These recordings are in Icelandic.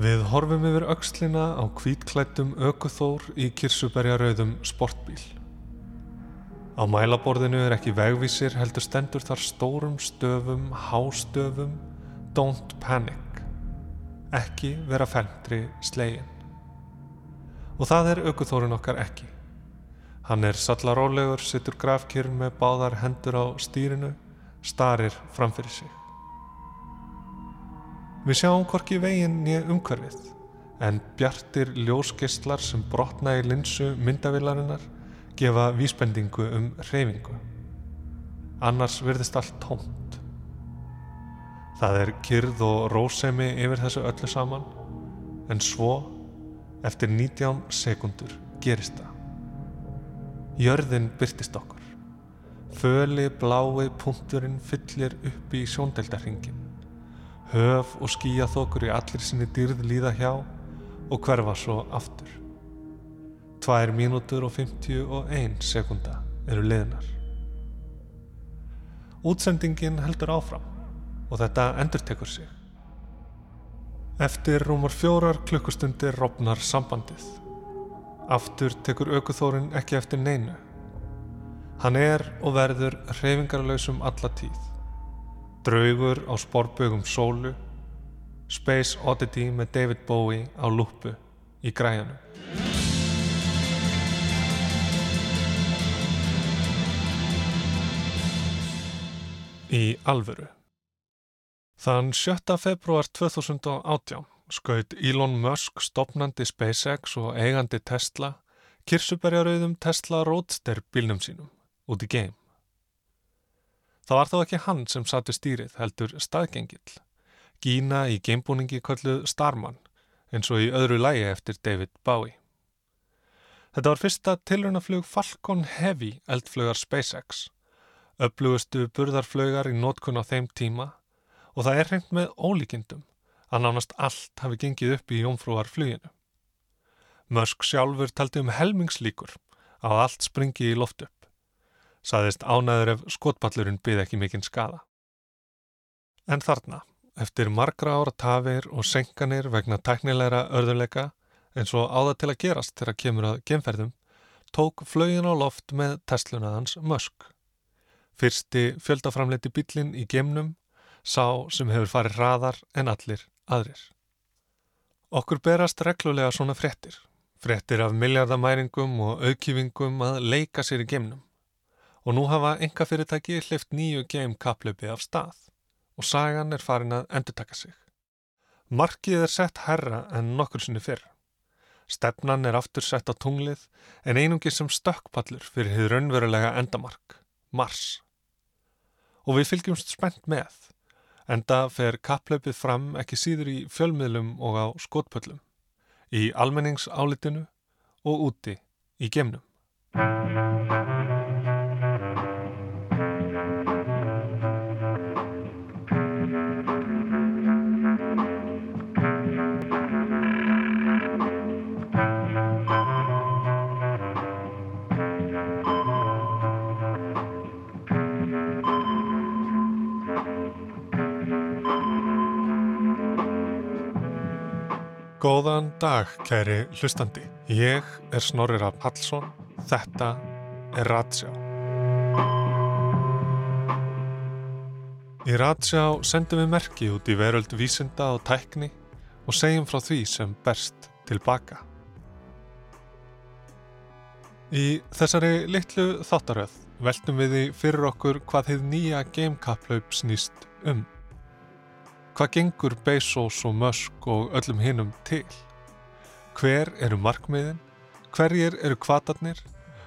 Við horfum yfir aukslina á kvítklættum ökuþór í kirsuberjarauðum sportbíl. Á mælaborðinu er ekki vegvísir heldur stendur þar stórum stöfum, hástöfum, don't panic. Ekki vera felmtri slegin. Og það er aukuþórin okkar ekki. Hann er sallarólegur, sittur grafkjörn með báðar hendur á stýrinu, starir framfyrir sig. Við sjáum hvorki veginn nýja umhverfið, en bjartir ljósgistlar sem brotna í linsu myndavillarinnar gefa vísbendingu um hreyfingu. Annars virðist allt tómt. Það er kyrð og rósemi yfir þessu öllu saman, en svo, eftir 19 sekundur, gerist það. Jörðin byrtist okkur. Föli blái punkturinn fyllir upp í sjóndeldarhingin. Höf og skýja þokur í allir sinni dýrð líða hjá og hverfa svo aftur. Tvær mínútur og 51 sekunda eru liðnar. Útsendingin heldur áfram og þetta endur tekur sig. Eftir rúmar fjórar klukkustundir rofnar sambandið. Aftur tekur aukuþórin ekki eftir neinu. Hann er og verður hreyfingarlausum alla tíð. Draugur á sporbögum sólu, Space Oddity með David Bowie á lúpu í græjanum. Í alvöru. Þann 7. februar 2018 skaut Elon Musk stopnandi SpaceX og eigandi Tesla kirsuberjarauðum Tesla Roadster bílnum sínum út í geim. Það var þá ekki hann sem satu stýrið heldur staðgengill. Gína í geimbúningi kölluð Starman eins og í öðru lægi eftir David Bowie. Þetta var fyrsta tilrunaflug Falcon Heavy eldflugar SpaceX. Öflugustu burðarflögar í nótkun á þeim tíma og það er hreint með ólíkindum að nánast allt hafi gengið upp í jómfrúarfluginu. Musk sjálfur taldi um helmingslíkur að allt springi í loft upp. Saðist ánæður ef skotballurinn byði ekki mikinn skada. En þarna, eftir margra ára tafir og senkanir vegna tæknilegra örðuleika eins og áða til að gerast þegar kemur að gemferðum, tók flögin á loft með Teslunaðans Musk. Fyrsti fjöldaframleiti bílinn í gemnum sá sem hefur farið hraðar en allir aðrir. Okkur berast reglulega svona frettir. Frettir af miljardamæringum og aukýfingum að leika sér í gemnum. Og nú hafa enga fyrirtæki hlift nýju geim kaplöpi af stað og sagan er farin að endurtaka sig. Markið er sett herra en nokkur sinni fyrr. Stefnan er aftur sett á tunglið en einungi sem stökkpallur fyrir hið raunverulega endamark, Mars og við fylgjumst spennt með. Enda fer kapplaupið fram ekki síður í fjölmiðlum og á skotpöllum, í almenningsálitinu og úti í gemnum. Góðan dag, kæri hlustandi. Ég er Snorri Rapp Hallsson. Þetta er Ratsjá. Í Ratsjá sendum við merki út í veröld vísinda og tækni og segjum frá því sem berst tilbaka. Í þessari litlu þáttaröð veltum við í fyrir okkur hvað þið nýja gamekaplaup snýst um. Hvað gengur Bezos og Musk og öllum hinnum til? Hver eru markmiðin? Hverjir eru kvatarnir?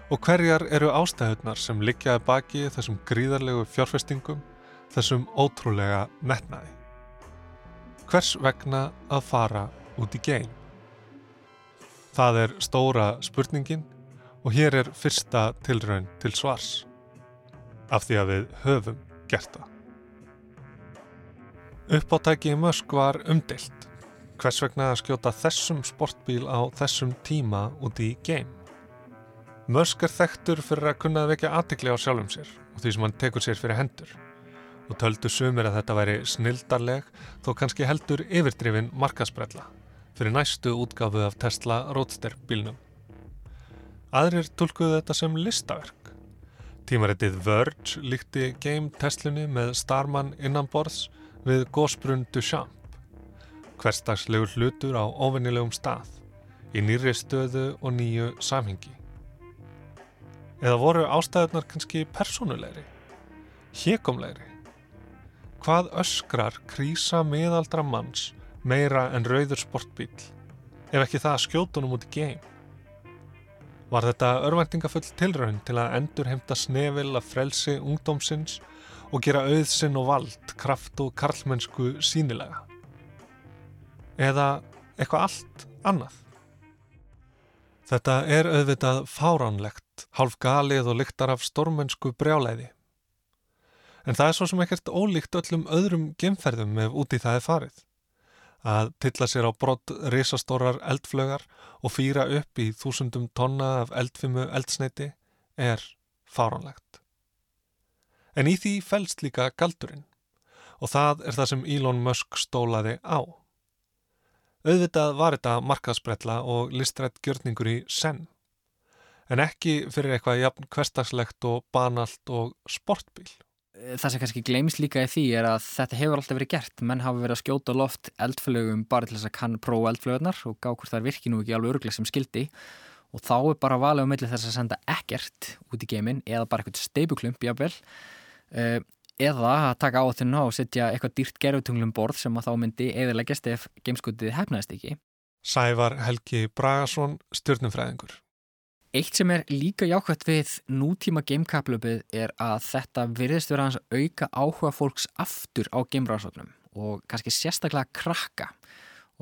Og hverjar eru ástæðunar sem liggjaði baki þessum gríðarlegu fjárfestingum, þessum ótrúlega metnaði? Hvers vegna að fara út í geim? Það er stóra spurningin og hér er fyrsta tilraun til svars af því að við höfum gert það. Uppáttæki í Musk var umdilt. Hvers vegna að skjóta þessum sportbíl á þessum tíma út í game? Musk er þekktur fyrir að kunna vekja aðtikli á sjálfum sér og því sem hann tekur sér fyrir hendur. Og töldu sumir að þetta væri snildarleg þó kannski heldur yfirdrifin markasprella. fyrir næstu útgafu af Tesla Roadster bílnum. Aðrir tólkuðu þetta sem listaverk. Tímaritið Verge líkti game Teslunni með Starman innanborðs við gósbrunn Duchamp. Hverstagslegur hlutur á ofinnilegum stað, í nýri stöðu og nýju samhengi. Eða voru ástæðunar kannski personulegri, hjekomlegri? Hvað öskrar krísa miðaldra manns meira en rauður sportbíl, ef ekki það skjótunum út í geim? Var þetta örvendingafull tilraun til að endur heimta snefil að frelsi ungdómsins og gera auðsinn og vald, kraft og karlmennsku sínilega? Eða eitthvað allt annað? Þetta er auðvitað fáránlegt, hálf galið og lyktar af stormennsku brjáleiði. En það er svo sem ekkert ólíkt öllum öðrum gemferðum ef úti það er farið að tilla sér á brott risastórar eldflögar og fýra upp í þúsundum tonna af eldfimu eldsneiti er fáránlegt. En í því fælst líka galdurinn. Og það er það sem Elon Musk stólaði á. Auðvitað var þetta markaðsbrella og listrætt gjörningur í senn, en ekki fyrir eitthvað jafn hverstagslegt og banalt og sportbíl. Það sem kannski gleimist líka í því er að þetta hefur alltaf verið gert. Menn hafa verið að skjóta loft eldflögum bara til þess að kann prófa eldflögunar og gá hvort það virkir nú ekki alveg öruglega sem skildi og þá er bara valið á milli þess að senda ekkert út í geimin eða bara eitthvað steipuklump jáfnvel eða að taka áþunna og setja eitthvað dýrt gerfutunglum borð sem að þá myndi eðileggjast ef geimskutið hefnaðist ekki. Sævar Helgi Bragason, stjórnumfræðingur Eitt sem er líka jákvæmt við nútíma gamekaplöpið er að þetta virðist vera hans auka áhuga fólks aftur á gameráðsóknum og kannski sérstaklega krakka.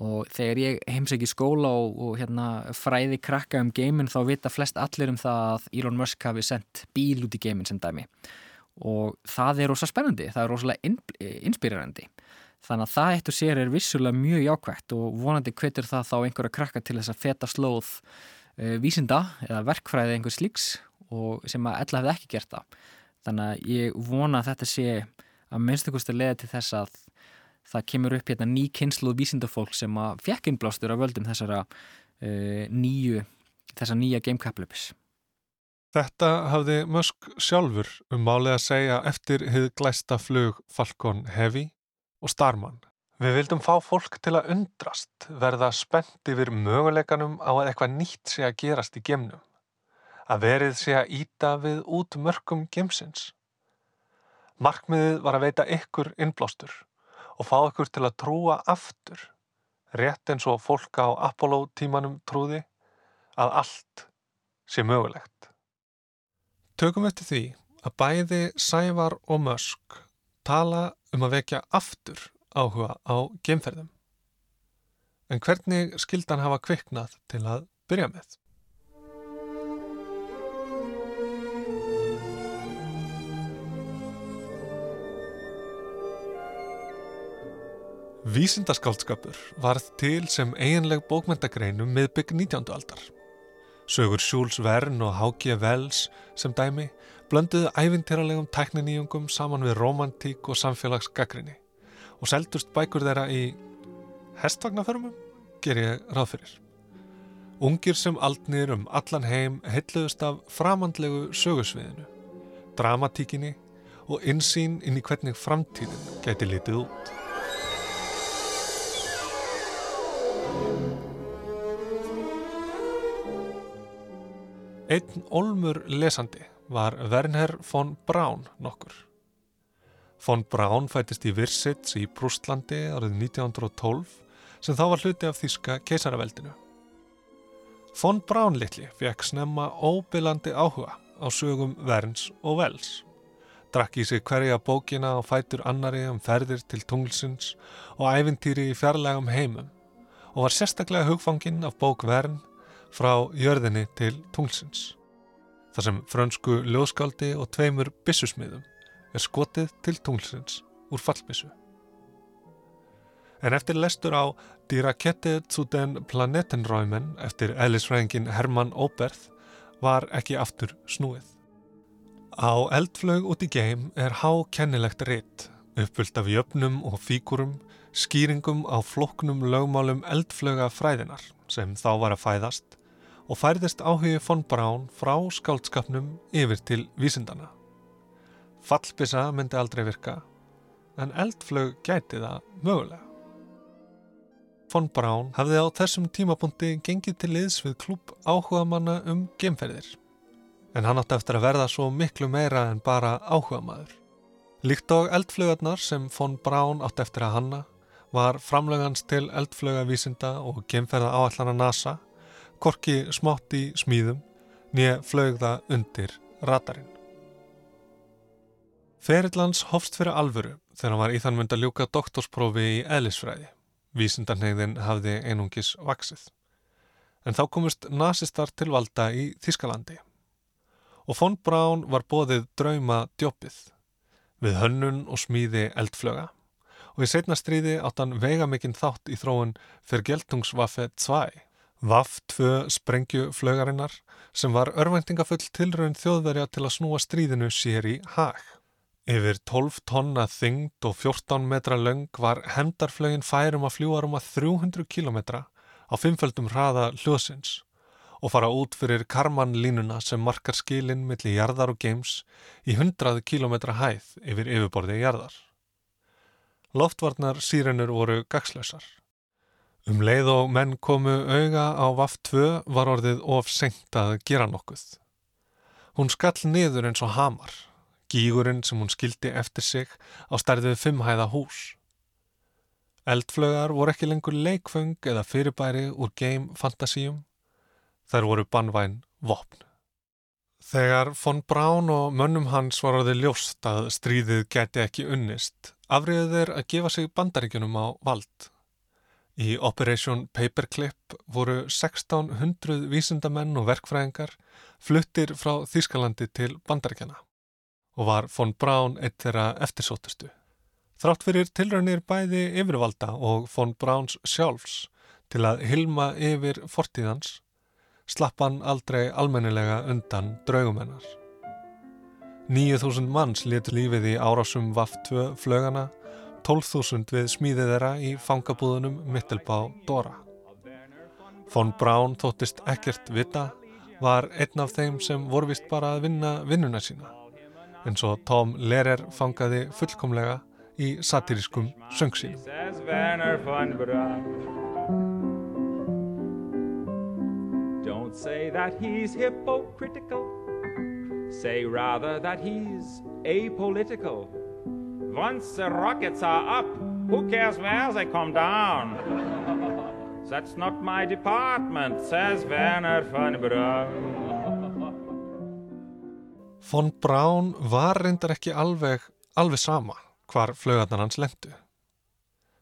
Og þegar ég heimsæki skóla og, og hérna, fræði krakka um geimin þá vita flest allir um það að Elon Musk hafi sendt bíl út í geimin sem dæmi og það er rosa spennandi, það er rosalega inspírerandi þannig að það eitt og sér er vissulega mjög jákvæmt og vonandi hvetur það þá einhverja krakka til þess að feta slóð uh, vísinda eða verkfræði einhvers líks og sem að ella hefði ekki gert það. Þannig að ég vona að þetta sé að minnstakosti leða til þess að það kemur upp hérna ný kynslu vísindafólk sem að fekk innblástur af völdum þessara uh, nýju, þessa nýja gamekaplöpis. Þetta hafði Musk sjálfur um málið að segja eftir hið glæsta flug Falcon Heavy og Starman Við vildum fá fólk til að undrast, verða spennt yfir möguleikanum á að eitthvað nýtt sé að gerast í gemnum. Að verið sé að íta við út mörgum gemsins. Markmiðið var að veita ykkur innblástur og fá ykkur til að trúa aftur, rétt eins og fólk á Apollo tímanum trúði, að allt sé mögulegt. Tökum eftir því að bæði Sævar og Mösk tala um að vekja aftur áhuga á gemferðum. En hvernig skildan hafa kviknað til að byrja með? Vísindaskaldskapur varð til sem eiginleg bókmyndagreinu með bygg 19. aldar. Sögur Sjúls Vern og Hákja Vels sem dæmi blönduðu ævintýralegum tækniníjungum saman við romantík og samfélagsgagrinni og seldust bækur þeirra í hestvagnaförmum, ger ég ráð fyrir. Ungir sem aldnir um allan heim heitluðust af framandlegu sögusviðinu, dramatíkinni og insýn inn í hvernig framtíðin geti litið út. Einn olmur lesandi var Werner von Braun nokkur. Von Braun fætist í Virsits í Brústlandi árið 1912 sem þá var hluti af þíska keisaraveldinu. Von Braun litli fekk snemma óbylandi áhuga á sögum Verns og Vels. Drakk í sig hverja bókina og fætur annari um ferðir til tunglsins og ævintýri í fjarlægum heimum og var sérstaklega hugfanginn af bók Vern frá jörðinni til tunglsins. Það sem frönsku ljóðskaldi og tveimur bissusmiðum er skotið til tunglsins úr fallbissu. En eftir lestur á Die Rakette zu den Planetenräumen eftir eðlisfræðingin Hermann Oberth var ekki aftur snúið. Á eldflög út í geim er hákennilegt ritt uppfyllt af jöfnum og fíkurum, skýringum á floknum lögmálum eldflöga fræðinar sem þá var að fæðast og færðist áhugi von Braun frá skáldskapnum yfir til vísindana. Fallbissa myndi aldrei virka, en eldflög gæti það mögulega. Von Braun hafði á þessum tímapunkti gengið til liðs við klúb áhuga manna um gemferðir, en hann átti eftir að verða svo miklu meira en bara áhuga maður. Líkt og eldflögarnar sem von Braun átti eftir að hanna var framlegans til eldflögavísinda og gemferða áallana NASA, korki smátt í smíðum, nýja flögða undir radarinn. Ferillans hofst fyrir alvöru þegar hann var í þann mynd að ljúka doktorsprófi í eðlisfræði. Vísindarnegðin hafði einungis vaksið. En þá komust nazistar til valda í Þískalandi. Og von Braun var bóðið drauma djópið við hönnun og smíði eldflöga og í setna stríði átt hann veiga mikinn þátt í þróun fyrir Geltungswaffe 2, Waff 2 sprengjuflögarinnar sem var örvæntingafull tilraun þjóðverja til að snúa stríðinu sér í hag. Yfir 12 tonna þyngd og 14 metra löng var hendarflögin færum að fljúa rúma 300 kilometra á fimmföldum hraða hljóðsins og fara út fyrir karmanlínuna sem markar skilin millir jarðar og geims í 100 km hæð yfir yfirborði jarðar. Loftvarnar sírenur voru gagslausar. Um leið og menn komu auga á VAF 2 var orðið of senkt að gera nokkuð. Hún skall niður eins og hamar, gígurinn sem hún skildi eftir sig á stærðið fimmhæða hús. Eldflögar voru ekki lengur leikföng eða fyrirbæri úr game fantasíum, Þær voru bannvæn vopn. Þegar von Braun og mönnum hans var orðið ljóst að stríðið geti ekki unnist, afriðu þeir að gefa sig bandaríkjunum á vald. Í Operation Paperclip voru 1600 vísindamenn og verkfræðingar fluttir frá Þýskalandi til bandaríkjana og var von Braun eitt þeirra eftirsótustu. Þrátt fyrir tilraunir bæði yfirvalda og von Brauns sjálfs til að hilma yfir fortíðans slapp hann aldrei almennilega undan draugumennar. 9.000 manns letur lífið í árásum VAF-2 flögana, 12.000 við smíðið þeirra í fangabúðunum Mittelbá Dora. Von Braun þóttist ekkert vita, var einn af þeim sem vorvist bara að vinna vinnuna sína, eins og Tom Lehrer fangaði fullkomlega í satirískum söngsínum. Don't say that he's hypocritical. Say rather that he's apolitical. Once the rockets are up, who cares where they come down? That's not my department, says Werner von Braun. Von Braun var reyndar ekki alveg, alveg sama hvar flögarnar hans lendu.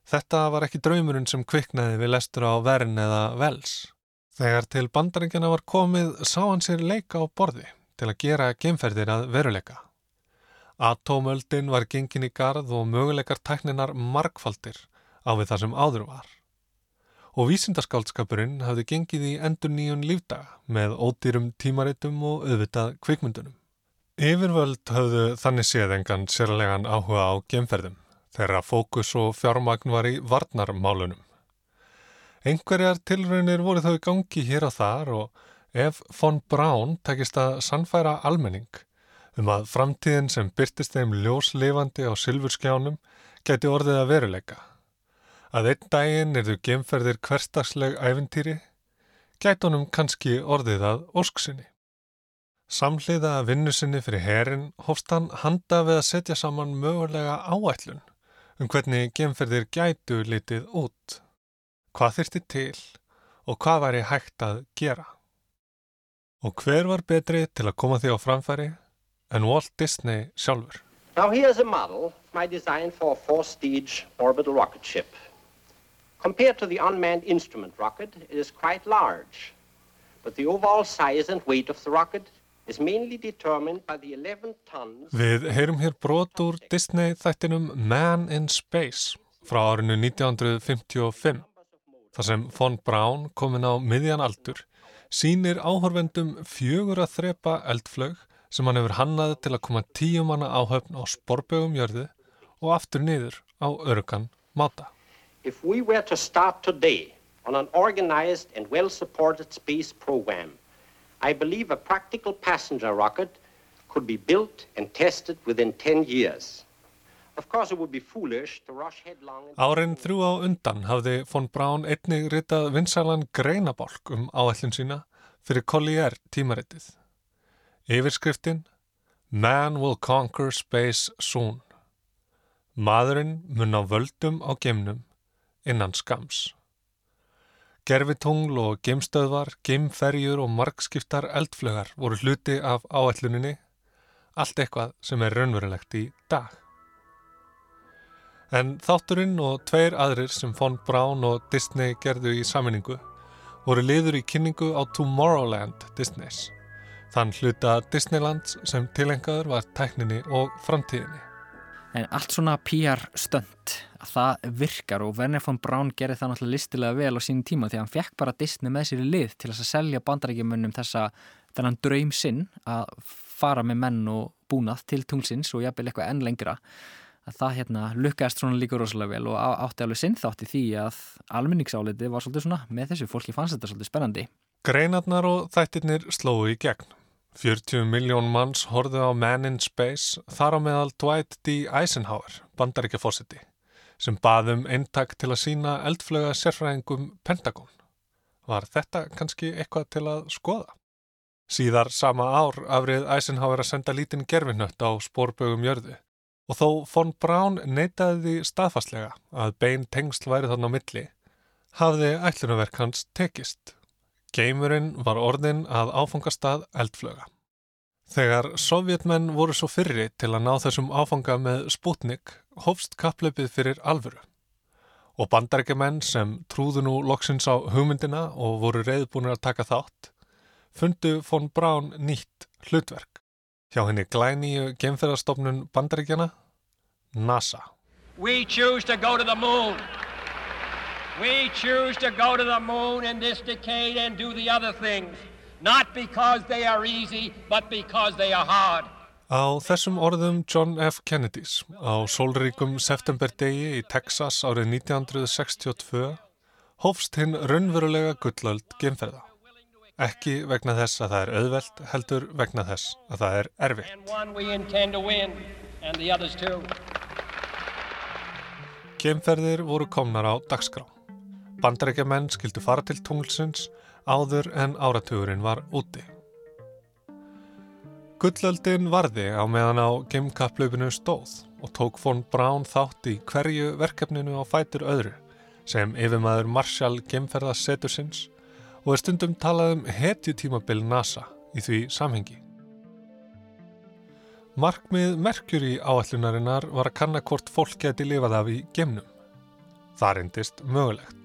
Þetta var ekki draumurinn sem kviknaði við lestur á Vern eða Vels. Þegar til bandaringina var komið sá hann sér leika á borði til að gera geimferðir að veruleika. Atómöldin var gengin í garð og möguleikar tækninar markfaldir á við það sem áður var. Og vísindaskálskapurinn hafði gengið í endur nýjun lífdaga með ódýrum tímaritum og auðvitað kvikmyndunum. Yfirvöld hafðu þannig séð engan sérlegan áhuga á geimferðum þegar fókus og fjármagn var í varnarmálunum. Einhverjar tilraunir voru í gangi hér og þar og ef von Braun takist að sannfæra almenning um að framtíðin sem byrtist þeim ljóslefandi á sylfurskjánum geti orðið að veruleika. Að einn daginn er þau gemferðir hverstagsleg æfintýri, gæti honum kannski orðið að ósksinni. Samhliða að vinnu sinni fyrir herin hófst hann handa við að setja saman mögulega áætlun um hvernig gemferðir gætu litið út hvað þyrti til og hvað væri hægt að gera. Og hver var betri til að koma því á framfæri en Walt Disney sjálfur? Now here's a model, my design for a four-stage orbital rocket ship. Compared to the unmanned instrument rocket, it is quite large. But the overall size and weight of the rocket is mainly determined by the 11 tons... Við heyrum hér brot úr Disney þættinum Man in Space frá árinu 1955 þar sem von Braun komin á miðjan aldur sínir áhörvendum fjögur að þrepa eldflög sem hann hefur hannað til að koma tíu manna áhöfn á sporbögum jörðu og aftur niður á örugan máta. If we were to start today on an organized and well-supported space program, I believe a practical passenger rocket could be built and tested within 10 years. Of course, it would be foolish to rush headlong... Árin þrjú á undan hafði von Braun einnig ritað vinsalan greinabálk um áællin sína fyrir Collier tímaritið. Yfirskriftin Man will conquer space soon. Maðurinn mun á völdum á geimnum innan skams. Gerfitungl og geimstöðvar, geimferjur og markskiptar eldflögar voru hluti af áætluninni, allt eitthvað sem er raunverulegt í dag. En þátturinn og tveir aðrir sem Von Braun og Disney gerðu í saminningu voru liður í kynningu á Tomorrowland Disneys, þann hluta Disneylands sem tilengaður var tækninni og framtíðinni. En allt svona PR stönd, það virkar og Werner von Braun gerði það náttúrulega listilega vel á sínum tíma því að hann fekk bara Disney með sér í lið til að selja bandarækjumönnum þessa þennan draum sinn að fara með menn og búnað til tunglsins og jafnvel eitthvað enn lengra að það hérna lukkaðist svona líka rosalega vel og átti alveg sinnþátti því að almenningsáliti var svolítið svona með þessu fólki fannst þetta svolítið spennandi. Greinarnar og þættirnir slóðu í gegn. 40 miljón manns horfið á Man in Space þar á meðal Dwight D. Eisenhower, bandaríkja fósiti, sem baðum eintak til að sína eldflöga sérfræðingum Pentagon. Var þetta kannski eitthvað til að skoða? Síðar sama ár afrið Eisenhower að senda lítinn gerfinnött á spórbögum jörðu og þó von Braun neytaði því staðfastlega að bein tengsl væri þannig á milli, hafði ætlunarverk hans tekist. Geimurinn var orðin að áfangastað eldflöga. Þegar sovjetmenn voru svo fyrri til að ná þessum áfanga með Sputnik, hófst kappleipið fyrir alvöru. Og bandarækjumenn sem trúðu nú loksins á hugmyndina og voru reyðbúinir að taka þátt, fundu von Braun nýtt hlutverk hjá henni glænýju gemferðarstofnun bandaríkjana, NASA. We choose to go to the moon. We choose to go to the moon in this decade and do the other things. Not because they are easy, but because they are hard. Á þessum orðum John F. Kennedys á sólríkum septemberdegi í Texas árið 1962 hófst hinn raunverulega gullöld gemferða. Ekki vegna þess að það er auðvelt, heldur vegna þess að það er erfitt. Geimferðir voru komnar á dagskrá. Bandarækjamenn skildu fara til tunglsins áður en áratugurinn var úti. Gullöldin varði á meðan á geimkapplaupinu stóð og tók von Braun þátt í hverju verkefninu á fætur öðru sem yfirmaður Marshall geimferðasetursins og er stundum talað um hetjutímabil NASA í því samhengi. Markmið Mercury áallunarinnar var að kanna hvort fólk geti lifað af í gemnum. Það reyndist mögulegt.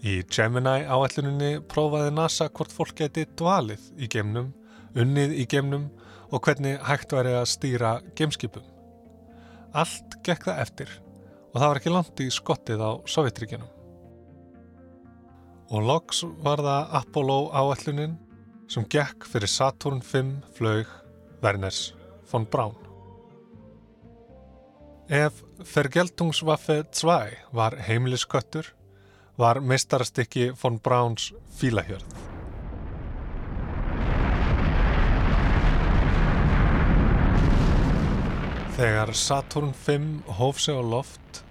Í Gemini áalluninni prófaði NASA hvort fólk geti dvalið í gemnum, unnið í gemnum og hvernig hægt væri að stýra gemskipum. Allt gekk það eftir og það var ekki langt í skottið á Sovjetríkjanum og loks var það Apollo áallunin sem gekk fyrir Saturn V flög Werners von Braun. Ef Vergeltungswaffe 2 var heimilisköttur, var meistarastykki von Brauns fílahjörð. Þegar Saturn V hóf sig á loft,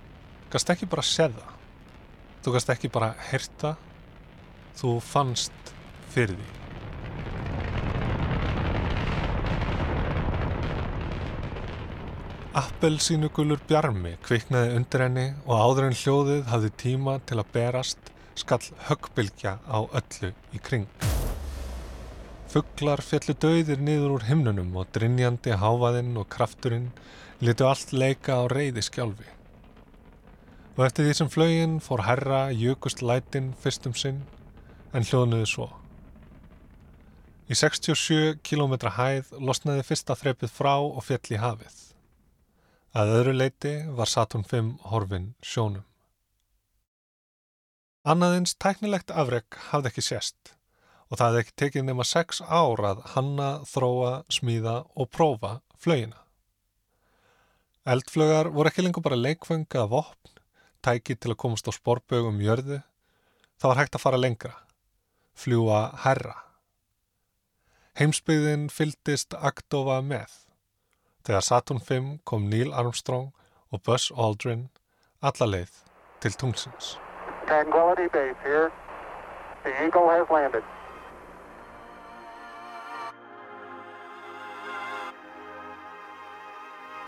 gast ekki bara séða. Þú gast ekki bara herta þú fannst fyrir því. Appelsínugulur bjarmi kviknaði undir henni og áður en hljóðið hafði tíma til að berast skall höggbylgja á öllu í kring. Fugglar fjallu döðir niður úr himnunum og drinjandi háfaðinn og krafturinn litu allt leika á reyði skjálfi. Og eftir því sem flögin fór herra jökust lætin fyrstum sinn en hljóðnuði svo. Í 67 km hæð losnaði fyrsta þrepið frá og fjall í hafið. Að öðru leiti var Saturn V horfin sjónum. Annaðins tæknilegt afreg hafði ekki sérst og það hefði ekki tekið nema 6 ár að hanna, þróa, smíða og prófa flögina. Eldflögar voru ekki lengur bara leikfeng eða vopn, tæki til að komast á sporbögum jörðu. Það var hægt að fara lengra, fljúa herra. Heimsbyggðin fyldist Akdova með. Þegar Saturn V kom Neil Armstrong og Buzz Aldrin alla leið til tungsins. Tranquility Base here. The Eagle has landed.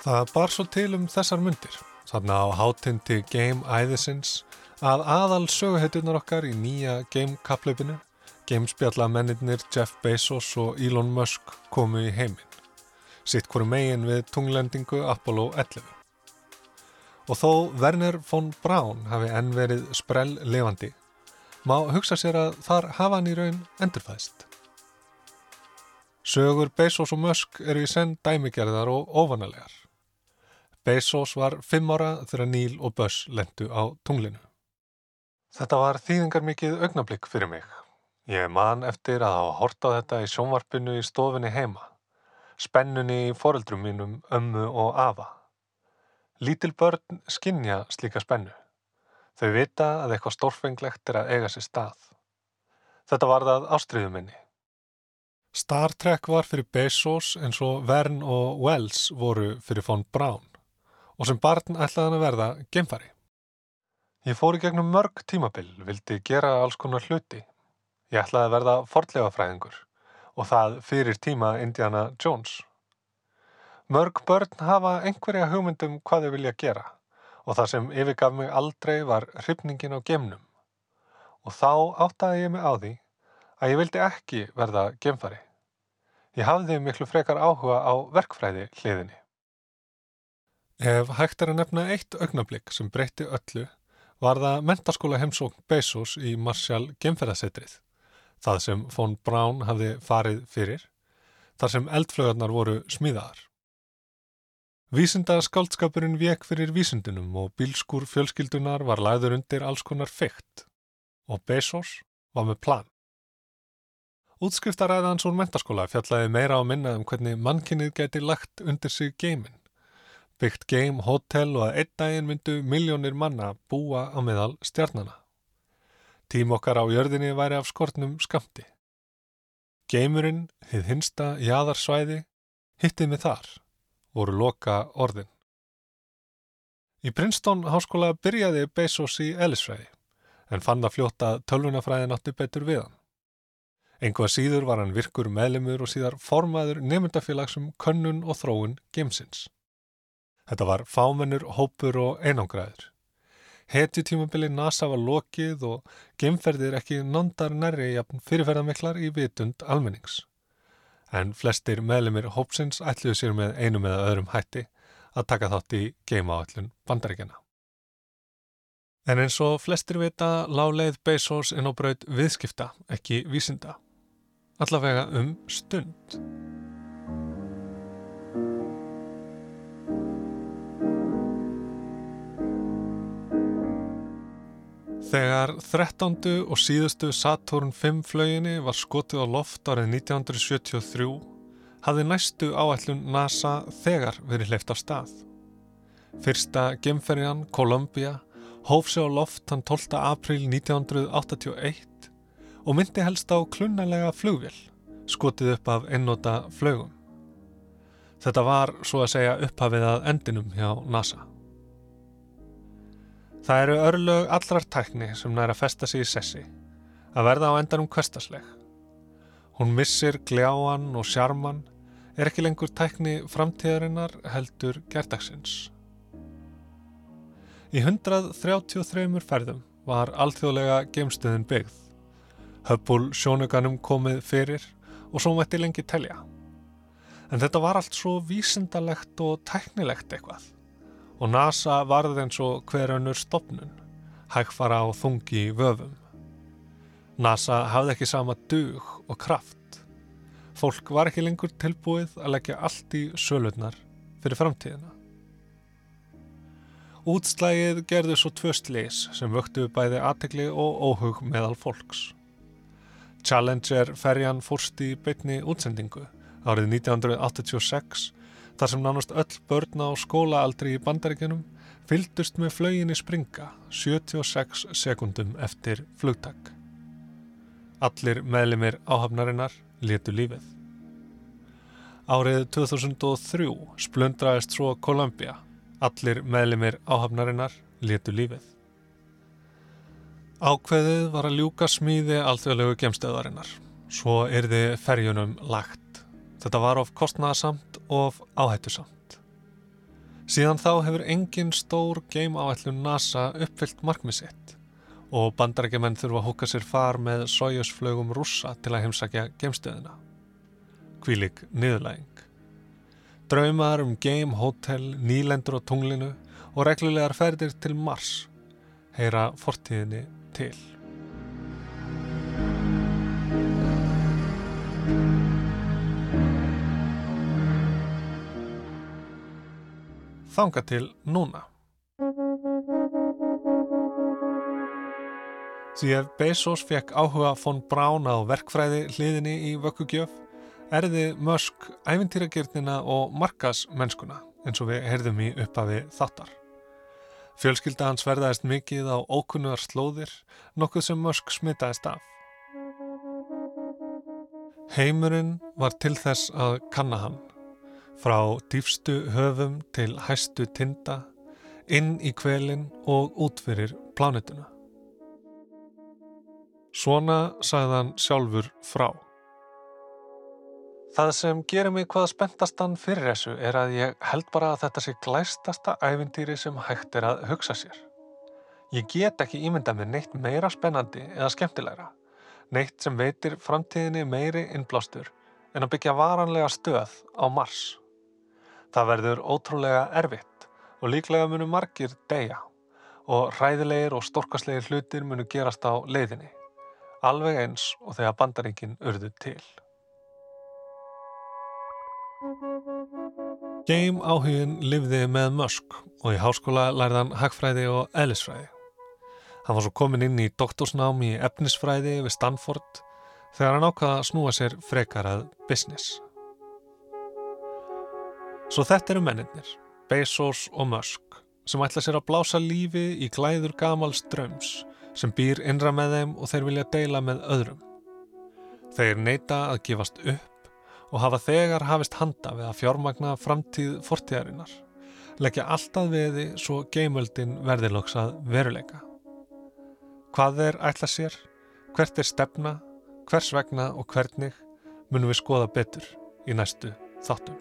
Það bar svo til um þessar myndir, þarna á hátindi Game Æðisins, að aðal söguheitunar okkar í nýja Game kaplaupinu, Gamespjalla mennirnir Jeff Bezos og Elon Musk komu í heiminn, sitt hverju megin við tunglendingu Apollo 11. Og þó Werner von Braun hafi enn verið sprell levandi, má hugsa sér að þar hafa hann í raun endurfæðst. Sögur Bezos og Musk eru í senn dæmigerðar og óvanalegar. Bezos var fimm ára þegar Neil og Buzz lendu á tunglinu. Þetta var þýðingar mikið augnablík fyrir mig. Ég man eftir að hafa hort á þetta í sjónvarpinu í stofinni heima. Spennunni í foreldrum mínum, ömmu og afa. Lítil börn skinja slíka spennu. Þau vita að eitthvað stórfenglegt er að eiga sér stað. Þetta var það ástriðu minni. Star Trek var fyrir Bezos eins og Vern og Wells voru fyrir von Braun og sem barn ætlaði hann að verða gemfari. Ég fór í gegnum mörg tímabil, vildi gera alls konar hluti. Ég ætlaði að verða forlegafræðingur og það fyrir tíma Indiana Jones. Mörg börn hafa einhverja hugmyndum hvað þau vilja gera og það sem yfirgaf mig aldrei var hrifningin á gemnum. Og þá áttaði ég mig á því að ég vildi ekki verða gemfari. Ég hafði miklu frekar áhuga á verkfræði hliðinni. Ef hægt er að nefna eitt augnablík sem breytti öllu var það mentaskóla heimsókn Bezos í Marshall gemferðasetrið, það sem von Braun hafði farið fyrir, þar sem eldflögarnar voru smíðaðar. Vísinda skáldskapurinn vek fyrir vísindunum og bílskur fjölskyldunar var læður undir alls konar fyrkt og Bezos var með plan. Útskriftaræðans úr mentaskóla fjallaði meira á minna um hvernig mannkinnið geti lagt undir sig geimin byggt geim, hótel og að einn daginn myndu miljónir manna búa á meðal stjarnana. Tím okkar á jörðinni væri af skortnum skamti. Geimurinn, hið hinsta jæðarsvæði, hittið með þar, voru loka orðin. Í Princeton háskóla byrjaði Bezos í Ellisfræði, en fann það fljóta tölvunafræðin átti betur við hann. Enga síður var hann virkur meðlemur og síðar formaður nefndafélagsum könnun og þróun geimsins. Þetta var fámennur, hópur og einangraður. Hetju tímabili NASA var lokið og geimferðir ekki nondar nærri fyrirferðamiklar í vitund almennings. En flestir meðlemið hópsins ætluðu sér með einum eða öðrum hætti að taka þátt í geimaáallun bandaríkjana. En eins og flestir vita láleið Bezos inn á braut viðskipta, ekki vísinda. Allavega um stund. Þegar 13. og síðustu Saturn V flöginni var skotið á loft árið 1973 hafði næstu áætlun NASA þegar verið hleyft á stað. Fyrsta gemferjan, Columbia, hóf sig á loft þann 12. april 1981 og myndi helst á klunnalega flugvél, skotið upp af einnóta flögum. Þetta var, svo að segja, upphafið að endinum hjá NASA. Það eru örlög allrar tækni sem næra festa sig í sessi, að verða á endanum kvestasleg. Hún missir gljáan og sjarman, er ekki lengur tækni framtíðarinnar heldur gerdagsins. Í 133 ferðum var alþjóðlega geimstöðin byggð. Höppul sjónuganum komið fyrir og svo mætti lengi telja. En þetta var allt svo vísindalegt og tæknilegt eitthvað og NASA varði eins og hver önnur stopnun, hægfara á þungi vöfum. NASA hafði ekki sama dug og kraft. Fólk var ekki lengur tilbúið að leggja allt í sölurnar fyrir framtíðina. Útslægið gerði svo tvö slís sem vöktu bæði aðtegli og óhug meðal fólks. Challenger ferjan fórst í beitni útsendingu árið 1986 Þar sem nánast öll börna á skólaaldri í bandaríkjunum fylgdust með flöginni springa 76 sekundum eftir flugtak. Allir meðlimir áhafnarinnar letu lífið. Árið 2003 splundraðist svo Columbia. Allir meðlimir áhafnarinnar letu lífið. Ákveðið var að ljúka smíði alþjóðlegu gemstöðarinnar. Svo yrði ferjunum lagt. Þetta var of kostnaðasamt og of áhættusamt. Síðan þá hefur engin stór game áætlun NASA uppfyllt markmið sitt og bandarækjumenn þurfa að húka sér far með sójusflögum rússa til að heimsækja gemstöðina. Kvílik niðurlæging. Draumar um game, hótel, nýlendur á tunglinu og reglulegar ferðir til Mars heyra fortíðinni til. Þanga til núna. Því ef Bezos fekk áhuga von Braun á verkfræði hliðinni í vökkugjöf, erði Musk æfintýragirnina og markas mennskuna eins og við heyrðum í uppafi þáttar. Fjölskylda hans verðaðist mikið á ókunnuðar slóðir, nokkuð sem Musk smitaðist af. Heimurinn var til þess að kanna hann, frá dýfstu höfum til hæstu tinda, inn í kvelin og út fyrir plánutuna. Svona sagðan sjálfur frá. Það sem gerir mig hvað spenntastan fyrir þessu er að ég held bara að þetta sé glæstasta æfintýri sem hægt er að hugsa sér. Ég get ekki ímynda með neitt meira spennandi eða skemmtilegra, neitt sem veitir framtíðinni meiri innblástur en að byggja varanlega stöð á Mars. Það verður ótrúlega erfitt og líklega munu margir deyja og hræðilegir og storkaslegir hlutir munu gerast á leiðinni, alveg eins og þegar bandaríkin urðu til. Game áhugin livði með Musk og í háskóla lærðan hagfræði og eðlisfræði. Hann var svo komin inn í doktorsnám í efnisfræði við Stanford þegar hann ákvaða að snúa sér frekar að business. Svo þetta eru menninir, Bezos og Musk, sem ætla sér að blása lífi í glæður gamals dröms sem býr innra með þeim og þeir vilja deila með öðrum. Þeir neyta að gefast upp og hafa þegar hafist handa við að fjármagna framtíð fortíðarinnar, leggja alltaf veði svo geimöldin verðiloks að veruleika. Hvað er ætla sér, hvert er stefna, hvers vegna og hvernig munum við skoða betur í næstu þáttum.